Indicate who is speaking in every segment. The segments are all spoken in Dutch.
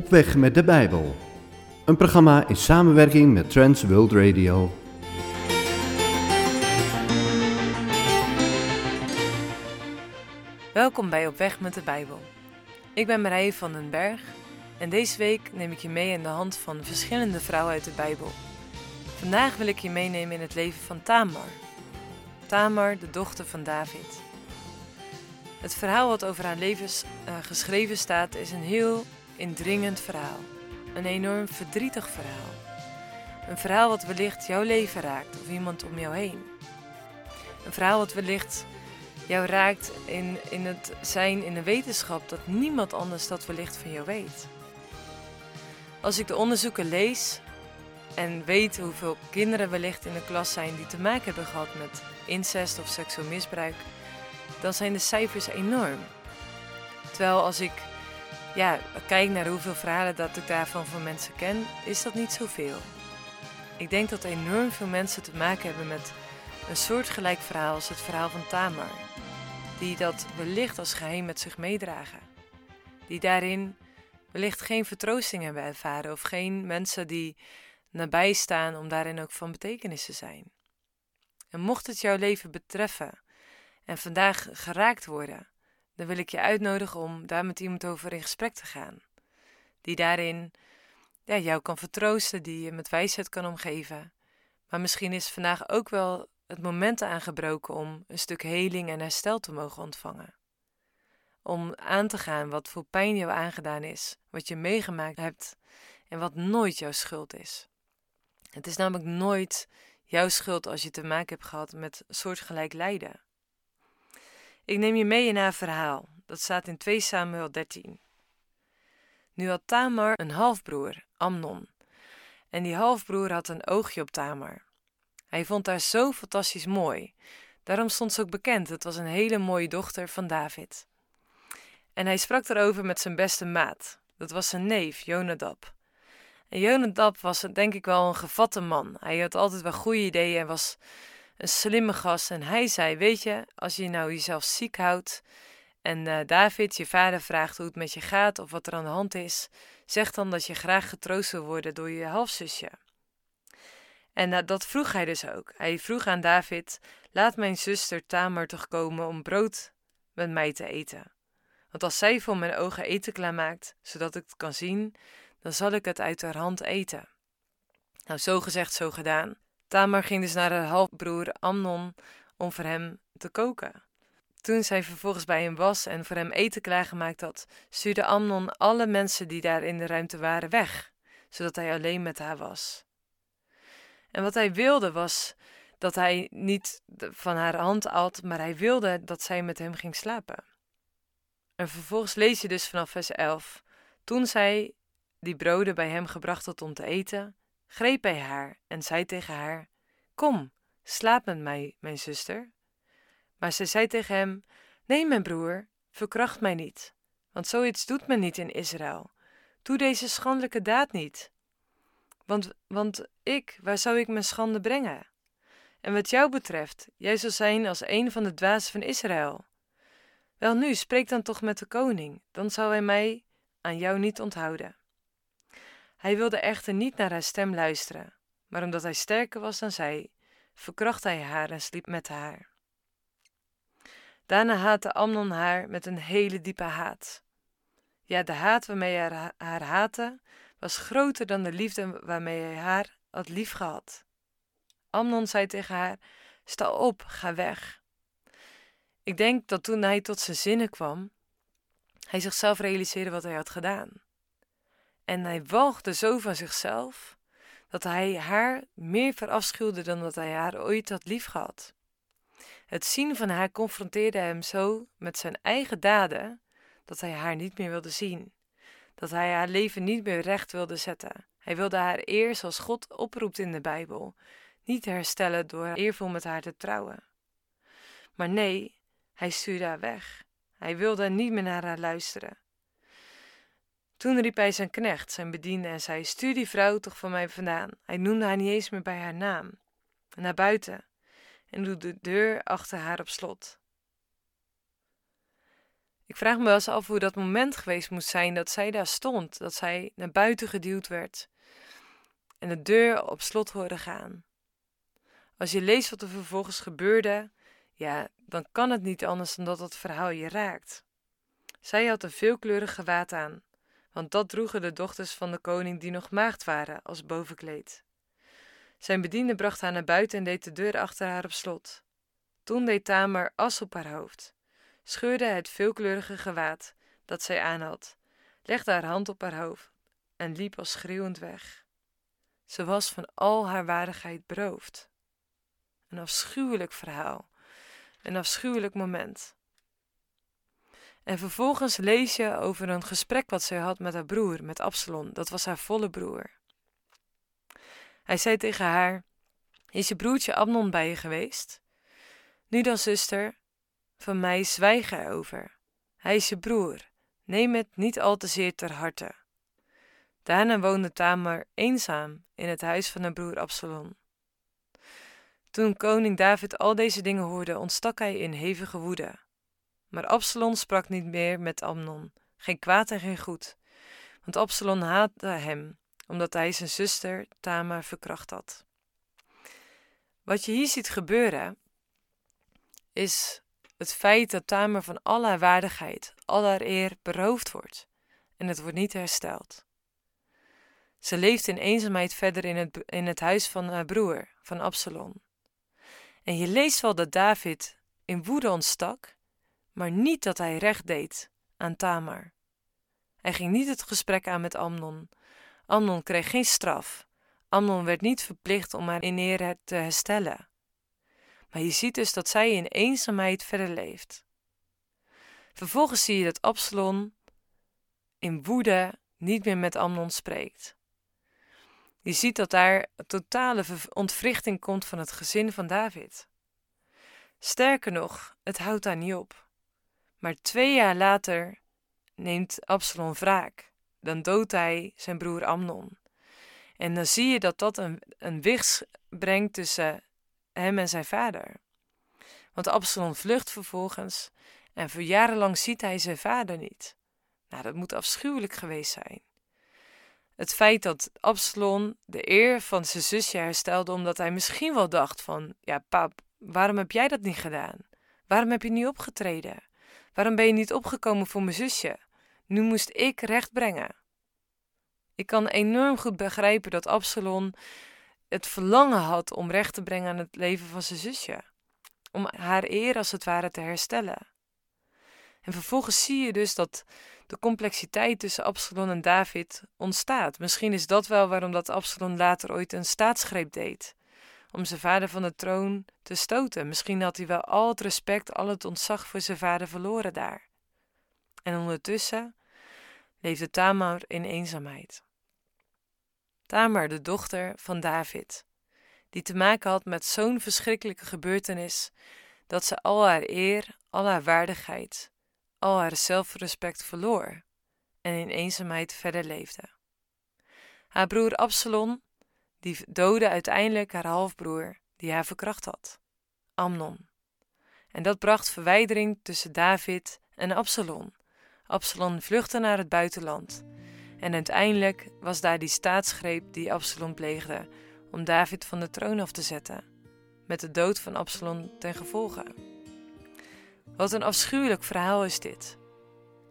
Speaker 1: Op weg met de Bijbel. Een programma in samenwerking met Trans World Radio.
Speaker 2: Welkom bij Op weg met de Bijbel. Ik ben Marije van den Berg en deze week neem ik je mee in de hand van verschillende vrouwen uit de Bijbel. Vandaag wil ik je meenemen in het leven van Tamar. Tamar, de dochter van David. Het verhaal wat over haar leven uh, geschreven staat is een heel indringend verhaal. Een enorm verdrietig verhaal. Een verhaal wat wellicht jouw leven raakt of iemand om jou heen. Een verhaal wat wellicht jou raakt in, in het zijn in de wetenschap dat niemand anders dat wellicht van jou weet. Als ik de onderzoeken lees en weet hoeveel kinderen wellicht in de klas zijn die te maken hebben gehad met incest of seksueel misbruik, dan zijn de cijfers enorm. Terwijl als ik ja, kijk naar hoeveel verhalen dat ik daarvan van mensen ken, is dat niet zoveel. Ik denk dat enorm veel mensen te maken hebben met een soortgelijk verhaal als het verhaal van Tamar, die dat wellicht als geheim met zich meedragen, die daarin wellicht geen vertroosting hebben ervaren of geen mensen die nabij staan om daarin ook van betekenis te zijn. En mocht het jouw leven betreffen en vandaag geraakt worden, dan wil ik je uitnodigen om daar met iemand over in gesprek te gaan. Die daarin ja, jou kan vertroosten, die je met wijsheid kan omgeven. Maar misschien is vandaag ook wel het moment aangebroken om een stuk heling en herstel te mogen ontvangen. Om aan te gaan wat voor pijn jou aangedaan is, wat je meegemaakt hebt en wat nooit jouw schuld is. Het is namelijk nooit jouw schuld als je te maken hebt gehad met soortgelijk lijden. Ik neem je mee in haar verhaal. Dat staat in 2 Samuel 13. Nu had Tamar een halfbroer, Amnon. En die halfbroer had een oogje op Tamar. Hij vond haar zo fantastisch mooi. Daarom stond ze ook bekend. Het was een hele mooie dochter van David. En hij sprak erover met zijn beste maat. Dat was zijn neef, Jonadab. En Jonadab was denk ik wel een gevatte man. Hij had altijd wel goede ideeën en was een slimme gast. En hij zei: Weet je, als je nou jezelf ziek houdt. en uh, David, je vader, vraagt hoe het met je gaat of wat er aan de hand is. zeg dan dat je graag getroost wil worden door je halfzusje. En uh, dat vroeg hij dus ook. Hij vroeg aan David: Laat mijn zuster Tamar toch komen om brood met mij te eten. Want als zij voor mijn ogen eten klaarmaakt, zodat ik het kan zien, dan zal ik het uit haar hand eten. Nou, zo gezegd, zo gedaan. Tamar ging dus naar haar halfbroer Amnon om voor hem te koken. Toen zij vervolgens bij hem was en voor hem eten klaargemaakt had, stuurde Amnon alle mensen die daar in de ruimte waren weg, zodat hij alleen met haar was. En wat hij wilde was dat hij niet van haar hand at, maar hij wilde dat zij met hem ging slapen. En vervolgens lees je dus vanaf vers 11. Toen zij die broden bij hem gebracht had om te eten, greep hij haar en zei tegen haar: Kom, slaap met mij, mijn zuster. Maar zij zei tegen hem: Nee, mijn broer, verkracht mij niet, want zoiets doet men niet in Israël. Doe deze schandelijke daad niet. Want, want ik, waar zou ik mijn schande brengen? En wat jou betreft, jij zal zijn als een van de dwazen van Israël. Welnu, spreek dan toch met de koning, dan zal hij mij aan jou niet onthouden. Hij wilde echter niet naar haar stem luisteren, maar omdat hij sterker was dan zij, verkracht hij haar en sliep met haar. Daarna haatte Amnon haar met een hele diepe haat. Ja, de haat waarmee hij haar, haar haatte, was groter dan de liefde waarmee hij haar had liefgehad. Amnon zei tegen haar: Sta op, ga weg. Ik denk dat toen hij tot zijn zinnen kwam, hij zichzelf realiseerde wat hij had gedaan. En hij walgde zo van zichzelf dat hij haar meer verafschuwde dan dat hij haar ooit had liefgehad. Het zien van haar confronteerde hem zo met zijn eigen daden dat hij haar niet meer wilde zien, dat hij haar leven niet meer recht wilde zetten. Hij wilde haar eer zoals God oproept in de Bijbel, niet herstellen door eervol met haar te trouwen. Maar nee, hij stuurde haar weg. Hij wilde niet meer naar haar luisteren. Toen riep hij zijn knecht, zijn bediende, en zei: Stuur die vrouw toch van mij vandaan. Hij noemde haar niet eens meer bij haar naam. Naar buiten en doe de deur achter haar op slot. Ik vraag me wel eens af hoe dat moment geweest moest zijn dat zij daar stond, dat zij naar buiten geduwd werd en de deur op slot hoorde gaan. Als je leest wat er vervolgens gebeurde, ja, dan kan het niet anders dan dat het verhaal je raakt. Zij had een veelkleurig gewaad aan, want dat droegen de dochters van de koning die nog maagd waren als bovenkleed. Zijn bediende bracht haar naar buiten en deed de deur achter haar op slot. Toen deed Tamar as op haar hoofd, scheurde het veelkleurige gewaad dat zij aan had, legde haar hand op haar hoofd en liep als schreeuwend weg. Ze was van al haar waardigheid beroofd. Een afschuwelijk verhaal, een afschuwelijk moment. En vervolgens lees je over een gesprek wat zij had met haar broer, met Absalom. Dat was haar volle broer. Hij zei tegen haar: Is je broertje Amnon bij je geweest? Nu dan, zuster, van mij zwijg erover. Hij is je broer. Neem het niet al te zeer ter harte. Daarna woonde Tamar eenzaam in het huis van haar broer Absalom. Toen koning David al deze dingen hoorde, ontstak hij in hevige woede. Maar Absalom sprak niet meer met Amnon, geen kwaad en geen goed, want Absalom haatte hem, omdat hij zijn zuster Tamar verkracht had. Wat je hier ziet gebeuren, is het feit dat Tamar van al haar waardigheid, al haar eer beroofd wordt en het wordt niet hersteld. Ze leeft in eenzaamheid verder in het, in het huis van haar broer, van Absalom. En je leest wel dat David in woede ontstak, maar niet dat hij recht deed aan Tamar. Hij ging niet het gesprek aan met Amnon. Amnon kreeg geen straf. Amnon werd niet verplicht om haar in eer te herstellen. Maar je ziet dus dat zij in eenzaamheid verder leeft. Vervolgens zie je dat Absalom in woede niet meer met Amnon spreekt. Je ziet dat daar totale ontwrichting komt van het gezin van David. Sterker nog, het houdt daar niet op. Maar twee jaar later neemt Absalom wraak. Dan doodt hij zijn broer Amnon. En dan zie je dat dat een, een wicht brengt tussen hem en zijn vader. Want Absalom vlucht vervolgens en voor jarenlang ziet hij zijn vader niet. Nou, dat moet afschuwelijk geweest zijn. Het feit dat Absalom de eer van zijn zusje herstelde omdat hij misschien wel dacht van, ja pap, waarom heb jij dat niet gedaan? Waarom heb je niet opgetreden? Waarom ben je niet opgekomen voor mijn zusje? Nu moest ik recht brengen. Ik kan enorm goed begrijpen dat Absalom het verlangen had om recht te brengen aan het leven van zijn zusje. Om haar eer als het ware te herstellen. En vervolgens zie je dus dat de complexiteit tussen Absalom en David ontstaat. Misschien is dat wel waarom dat Absalom later ooit een staatsgreep deed. Om zijn vader van de troon te stoten. Misschien had hij wel al het respect, al het ontzag voor zijn vader verloren daar. En ondertussen leefde Tamar in eenzaamheid. Tamar, de dochter van David, die te maken had met zo'n verschrikkelijke gebeurtenis dat ze al haar eer, al haar waardigheid, al haar zelfrespect verloor en in eenzaamheid verder leefde. Haar broer Absalom, die doodde uiteindelijk haar halfbroer, die haar verkracht had, Amnon. En dat bracht verwijdering tussen David en Absalom. Absalom vluchtte naar het buitenland. En uiteindelijk was daar die staatsgreep die Absalom pleegde om David van de troon af te zetten, met de dood van Absalom ten gevolge. Wat een afschuwelijk verhaal is dit.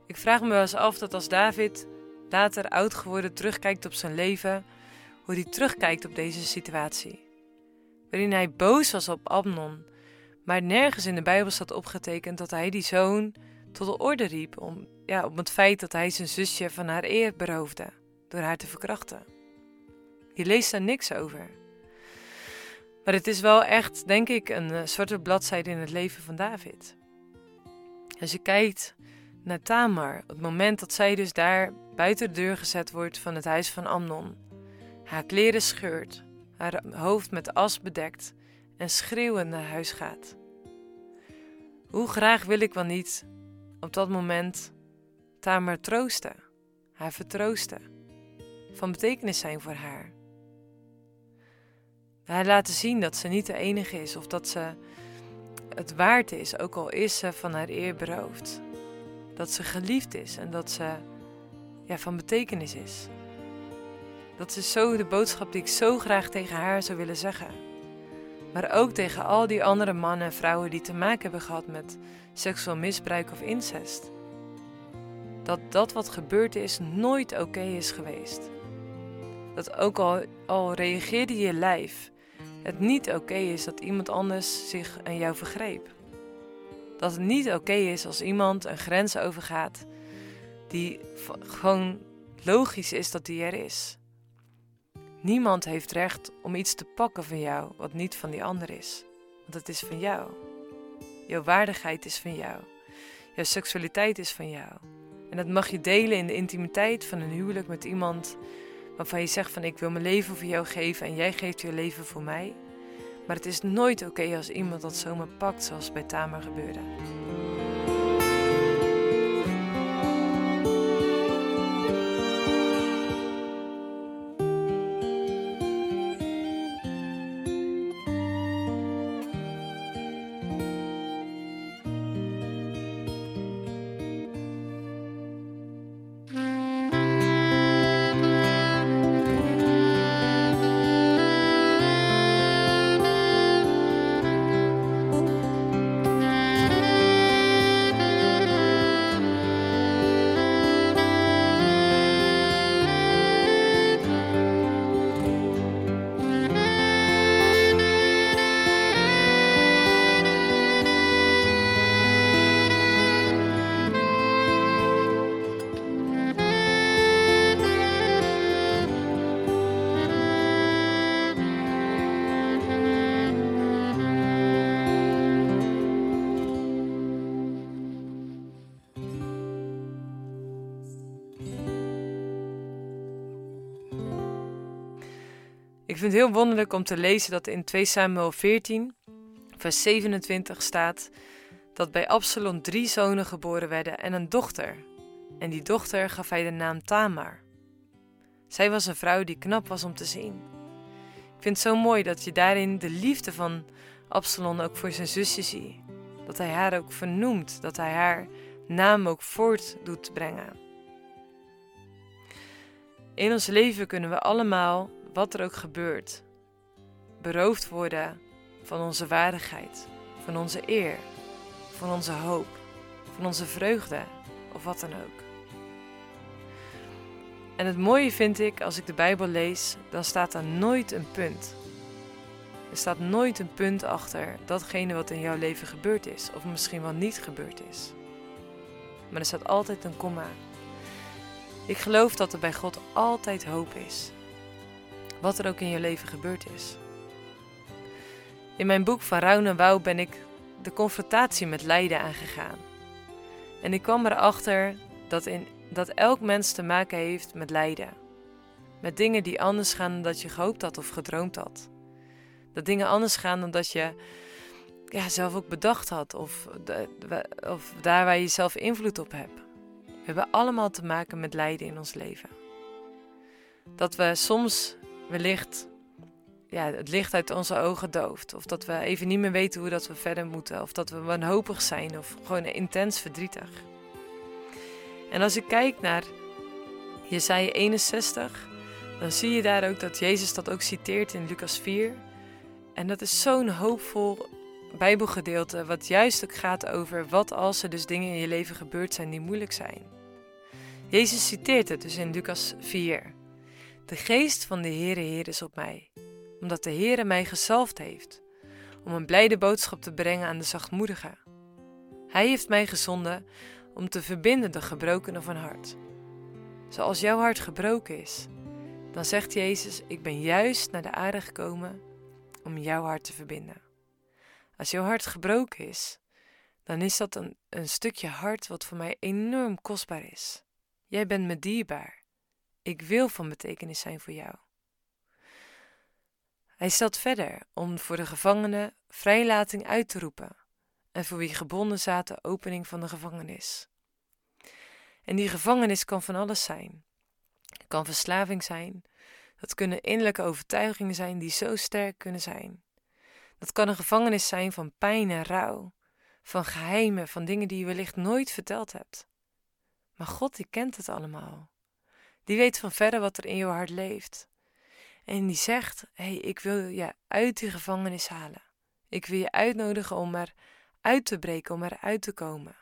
Speaker 2: Ik vraag me wel eens af dat als David later oud geworden terugkijkt op zijn leven, hoe hij terugkijkt op deze situatie. Waarin hij boos was op Amnon, maar nergens in de Bijbel staat opgetekend dat hij die zoon tot de orde riep om, ja, om het feit dat hij zijn zusje van haar eer beroofde door haar te verkrachten. Je leest daar niks over. Maar het is wel echt, denk ik, een uh, zwarte bladzijde in het leven van David. Als je kijkt naar Tamar, het moment dat zij dus daar buiten de deur gezet wordt van het huis van Amnon, haar kleren scheurt, haar hoofd met as bedekt en schreeuwend naar huis gaat. Hoe graag wil ik wel niet op dat moment Tamar troosten, haar vertroosten, van betekenis zijn voor haar. Haar laten zien dat ze niet de enige is of dat ze het waard is, ook al is ze van haar eer beroofd. dat ze geliefd is en dat ze ja, van betekenis is. Dat is zo de boodschap die ik zo graag tegen haar zou willen zeggen. Maar ook tegen al die andere mannen en vrouwen die te maken hebben gehad met seksueel misbruik of incest. Dat dat wat gebeurd is nooit oké is geweest. Dat ook al, reageerde je lijf, het niet oké is dat iemand anders zich aan jou vergreep. Dat het niet oké is als iemand een grens overgaat die gewoon logisch is dat die er is. Niemand heeft recht om iets te pakken van jou wat niet van die ander is. Want het is van jou. Jouw waardigheid is van jou. Jouw seksualiteit is van jou. En dat mag je delen in de intimiteit van een huwelijk met iemand waarvan je zegt van ik wil mijn leven voor jou geven en jij geeft je leven voor mij. Maar het is nooit oké als iemand dat zomaar pakt zoals bij Tamar gebeurde. Vind het heel wonderlijk om te lezen dat in 2 Samuel 14, vers 27 staat dat bij Absalom drie zonen geboren werden en een dochter. En die dochter gaf hij de naam Tamar. Zij was een vrouw die knap was om te zien. Ik vind het zo mooi dat je daarin de liefde van Absalom ook voor zijn zusje ziet. Dat hij haar ook vernoemt, dat hij haar naam ook voort doet brengen. In ons leven kunnen we allemaal wat er ook gebeurt, beroofd worden van onze waardigheid, van onze eer, van onze hoop, van onze vreugde of wat dan ook. En het mooie vind ik, als ik de Bijbel lees, dan staat er nooit een punt. Er staat nooit een punt achter datgene wat in jouw leven gebeurd is, of misschien wel niet gebeurd is. Maar er staat altijd een komma. Ik geloof dat er bij God altijd hoop is wat er ook in je leven gebeurd is. In mijn boek Van Rouw en Wouw ben ik de confrontatie met lijden aangegaan. En ik kwam erachter dat, in, dat elk mens te maken heeft met lijden. Met dingen die anders gaan dan dat je gehoopt had of gedroomd had. Dat dingen anders gaan dan dat je ja, zelf ook bedacht had of, of daar waar je zelf invloed op hebt. We hebben allemaal te maken met lijden in ons leven. Dat we soms wellicht ja, het licht uit onze ogen dooft. Of dat we even niet meer weten hoe dat we verder moeten. Of dat we wanhopig zijn of gewoon intens verdrietig. En als ik kijk naar Jesaja 61, dan zie je daar ook dat Jezus dat ook citeert in Lucas 4. En dat is zo'n hoopvol Bijbelgedeelte, wat juist ook gaat over wat als er dus dingen in je leven gebeurd zijn die moeilijk zijn. Jezus citeert het dus in Lucas 4. De geest van de Heere Heer is op mij, omdat de Heere mij gezalfd heeft, om een blijde boodschap te brengen aan de zachtmoedigen. Hij heeft mij gezonden om te verbinden de gebrokenen van hart. Zoals jouw hart gebroken is, dan zegt Jezus: Ik ben juist naar de aarde gekomen om jouw hart te verbinden. Als jouw hart gebroken is, dan is dat een, een stukje hart wat voor mij enorm kostbaar is. Jij bent me dierbaar. Ik wil van betekenis zijn voor jou. Hij stelt verder om voor de gevangenen vrijlating uit te roepen en voor wie gebonden zaten opening van de gevangenis. En die gevangenis kan van alles zijn. Het kan verslaving zijn, dat kunnen innerlijke overtuigingen zijn die zo sterk kunnen zijn. Dat kan een gevangenis zijn van pijn en rouw, van geheimen, van dingen die je wellicht nooit verteld hebt. Maar God die kent het allemaal. Die weet van verre wat er in jouw hart leeft. En die zegt: Hé, hey, ik wil je uit die gevangenis halen. Ik wil je uitnodigen om er uit te breken, om eruit te komen.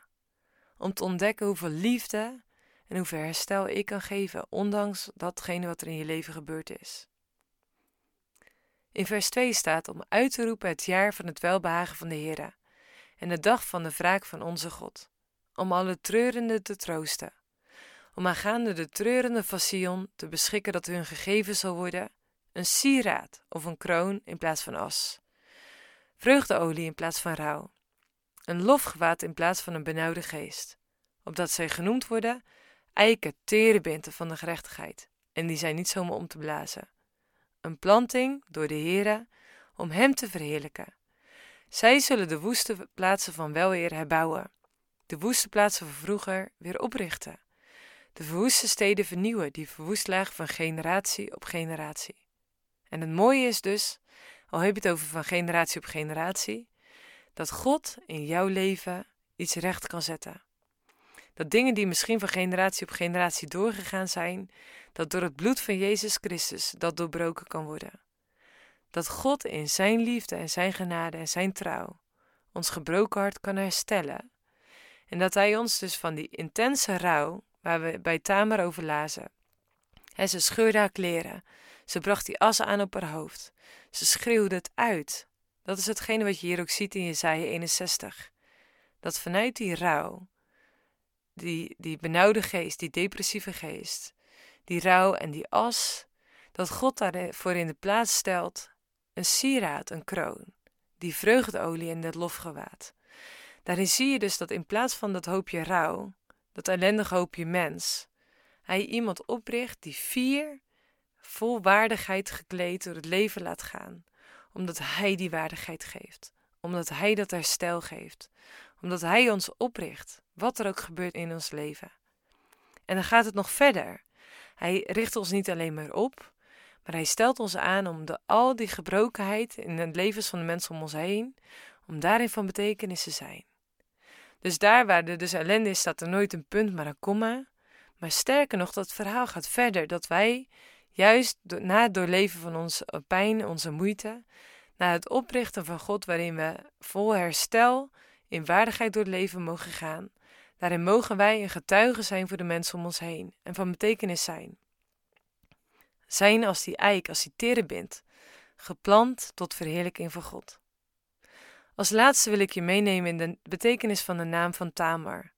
Speaker 2: Om te ontdekken hoeveel liefde en hoeveel herstel ik kan geven, ondanks datgene wat er in je leven gebeurd is. In vers 2 staat om uit te roepen het jaar van het welbehagen van de Heer en de dag van de wraak van onze God, om alle treurenden te troosten, om aangaande de treurende van Sion te beschikken dat hun gegeven zal worden een sieraad of een kroon in plaats van as, vreugdeolie in plaats van rouw, een lofgewaad in plaats van een benauwde geest, opdat zij genoemd worden eiken terebinten van de gerechtigheid, en die zijn niet zomaar om te blazen. Een planting door de Heere om hem te verheerlijken. Zij zullen de woeste plaatsen van weleer herbouwen, de woeste plaatsen van vroeger weer oprichten, de verwoeste steden vernieuwen die verwoest lagen van generatie op generatie. En het mooie is dus, al heb je het over van generatie op generatie, dat God in jouw leven iets recht kan zetten. Dat dingen die misschien van generatie op generatie doorgegaan zijn, dat door het bloed van Jezus Christus dat doorbroken kan worden. Dat God in Zijn liefde en Zijn genade en Zijn trouw ons gebroken hart kan herstellen. En dat Hij ons dus van die intense rouw, waar we bij Tamar over lazen, en ze scheurde haar kleren, ze bracht die as aan op haar hoofd, ze schreeuwde het uit. Dat is hetgene wat je hier ook ziet in Jesaja 61. Dat vanuit die rouw, die, die benauwde geest, die depressieve geest, die rouw en die as, dat God daarvoor in de plaats stelt een sieraad, een kroon, die vreugdeolie en dat lofgewaad. Daarin zie je dus dat in plaats van dat hoopje rouw, dat ellendige hoopje mens, hij iemand opricht die vier vol waardigheid gekleed door het leven laat gaan, omdat hij die waardigheid geeft, omdat hij dat herstel geeft, omdat hij ons opricht, wat er ook gebeurt in ons leven. En dan gaat het nog verder. Hij richt ons niet alleen maar op, maar hij stelt ons aan om de, al die gebrokenheid in het levens van de mensen om ons heen, om daarin van betekenis te zijn. Dus daar waar er dus ellende is, staat er nooit een punt, maar een komma. Maar sterker nog, dat verhaal gaat verder, dat wij juist na het doorleven van onze pijn, onze moeite, na het oprichten van God, waarin we vol herstel, in waardigheid door het leven mogen gaan, daarin mogen wij een getuige zijn voor de mensen om ons heen en van betekenis zijn. Zijn als die eik, als die terebint, geplant tot verheerlijking van God. Als laatste wil ik je meenemen in de betekenis van de naam van Tamar.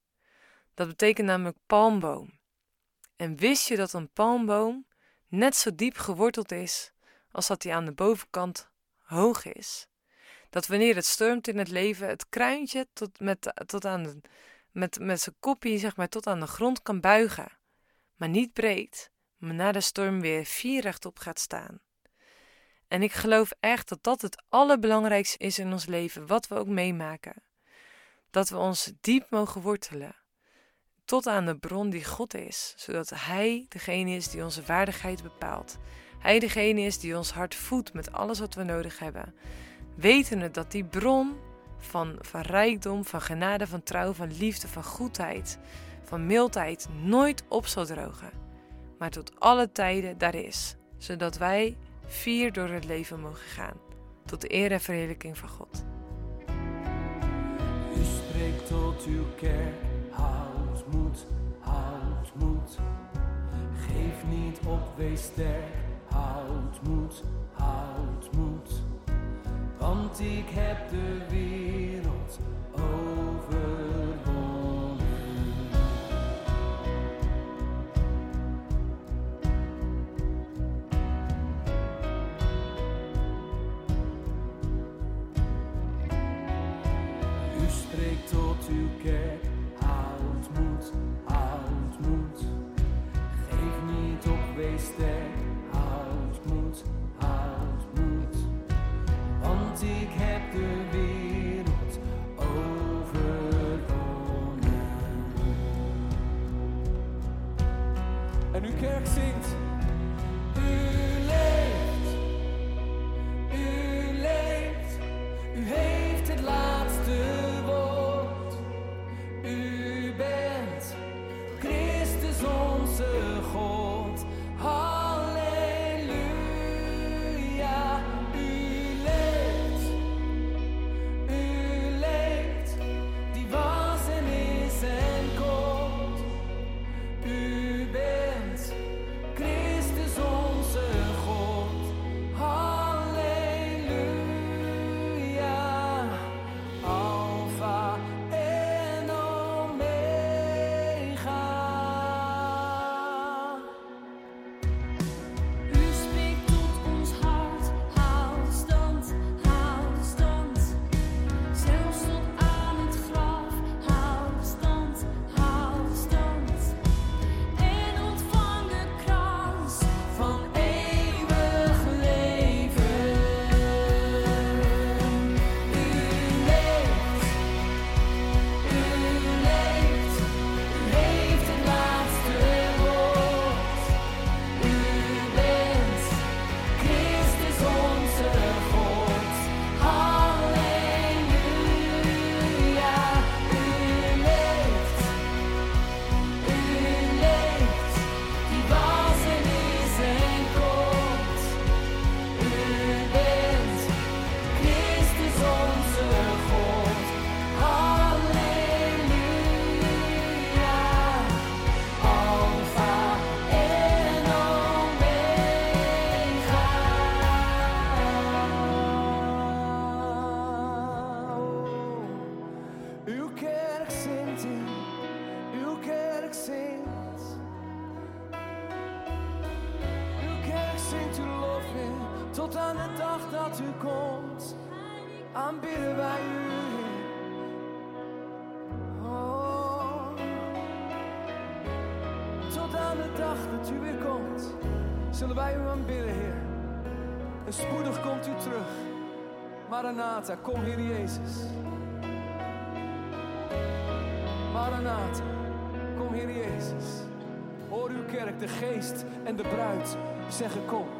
Speaker 2: Dat betekent namelijk palmboom. En wist je dat een palmboom net zo diep geworteld is als dat hij aan de bovenkant hoog is? Dat wanneer het stormt in het leven, het kruintje tot, met, tot aan de, met, met zijn kopje zeg maar, tot aan de grond kan buigen, maar niet breed, maar na de storm weer vier rechtop gaat staan. En ik geloof echt dat dat het allerbelangrijkste is in ons leven, wat we ook meemaken. Dat we ons diep mogen wortelen, tot aan de bron die God is, zodat Hij degene is die onze waardigheid bepaalt. Hij degene is die ons hart voedt met alles wat we nodig hebben. Wetende dat die bron van, van rijkdom, van genade, van trouw, van liefde, van goedheid, van mildheid nooit op zal drogen, maar tot alle tijden daar is, zodat wij vier door het leven mogen gaan, tot de eer en verheerlijking van God.
Speaker 3: U spreekt tot uw kerk, houd moed, houd moed. Geef niet op, wees sterk, houd moed, houd moed. Want ik heb de wereld overwonnen. Aan de dag dat u komt, aanbidden wij u. Oh. Tot aan de dag dat u weer komt, zullen wij u aanbidden, Heer. En spoedig komt u terug. Maranatha, kom Heer Jezus. Maranatha, kom Heer Jezus. Hoor uw kerk, de geest en de bruid zeggen kom.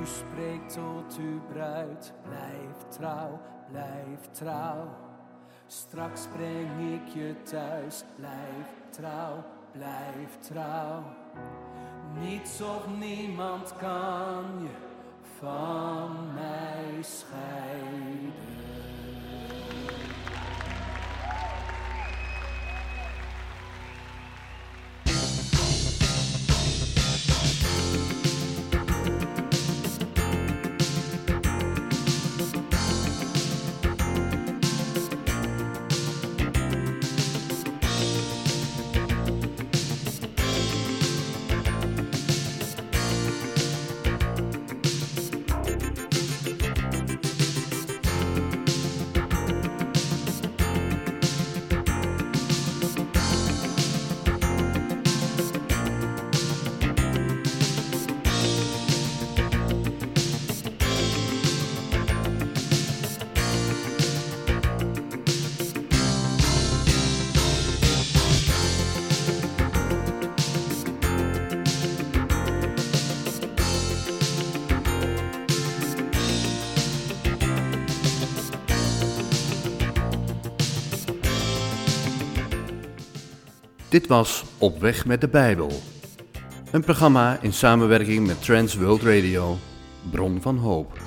Speaker 3: U spreekt tot uw bruid, blijf trouw, blijf trouw. Straks breng ik je thuis, blijf trouw, blijf trouw. Niets of niemand kan je van mij scheiden.
Speaker 1: Dit was Op weg met de Bijbel. Een programma in samenwerking met Trans World Radio, Bron van Hoop.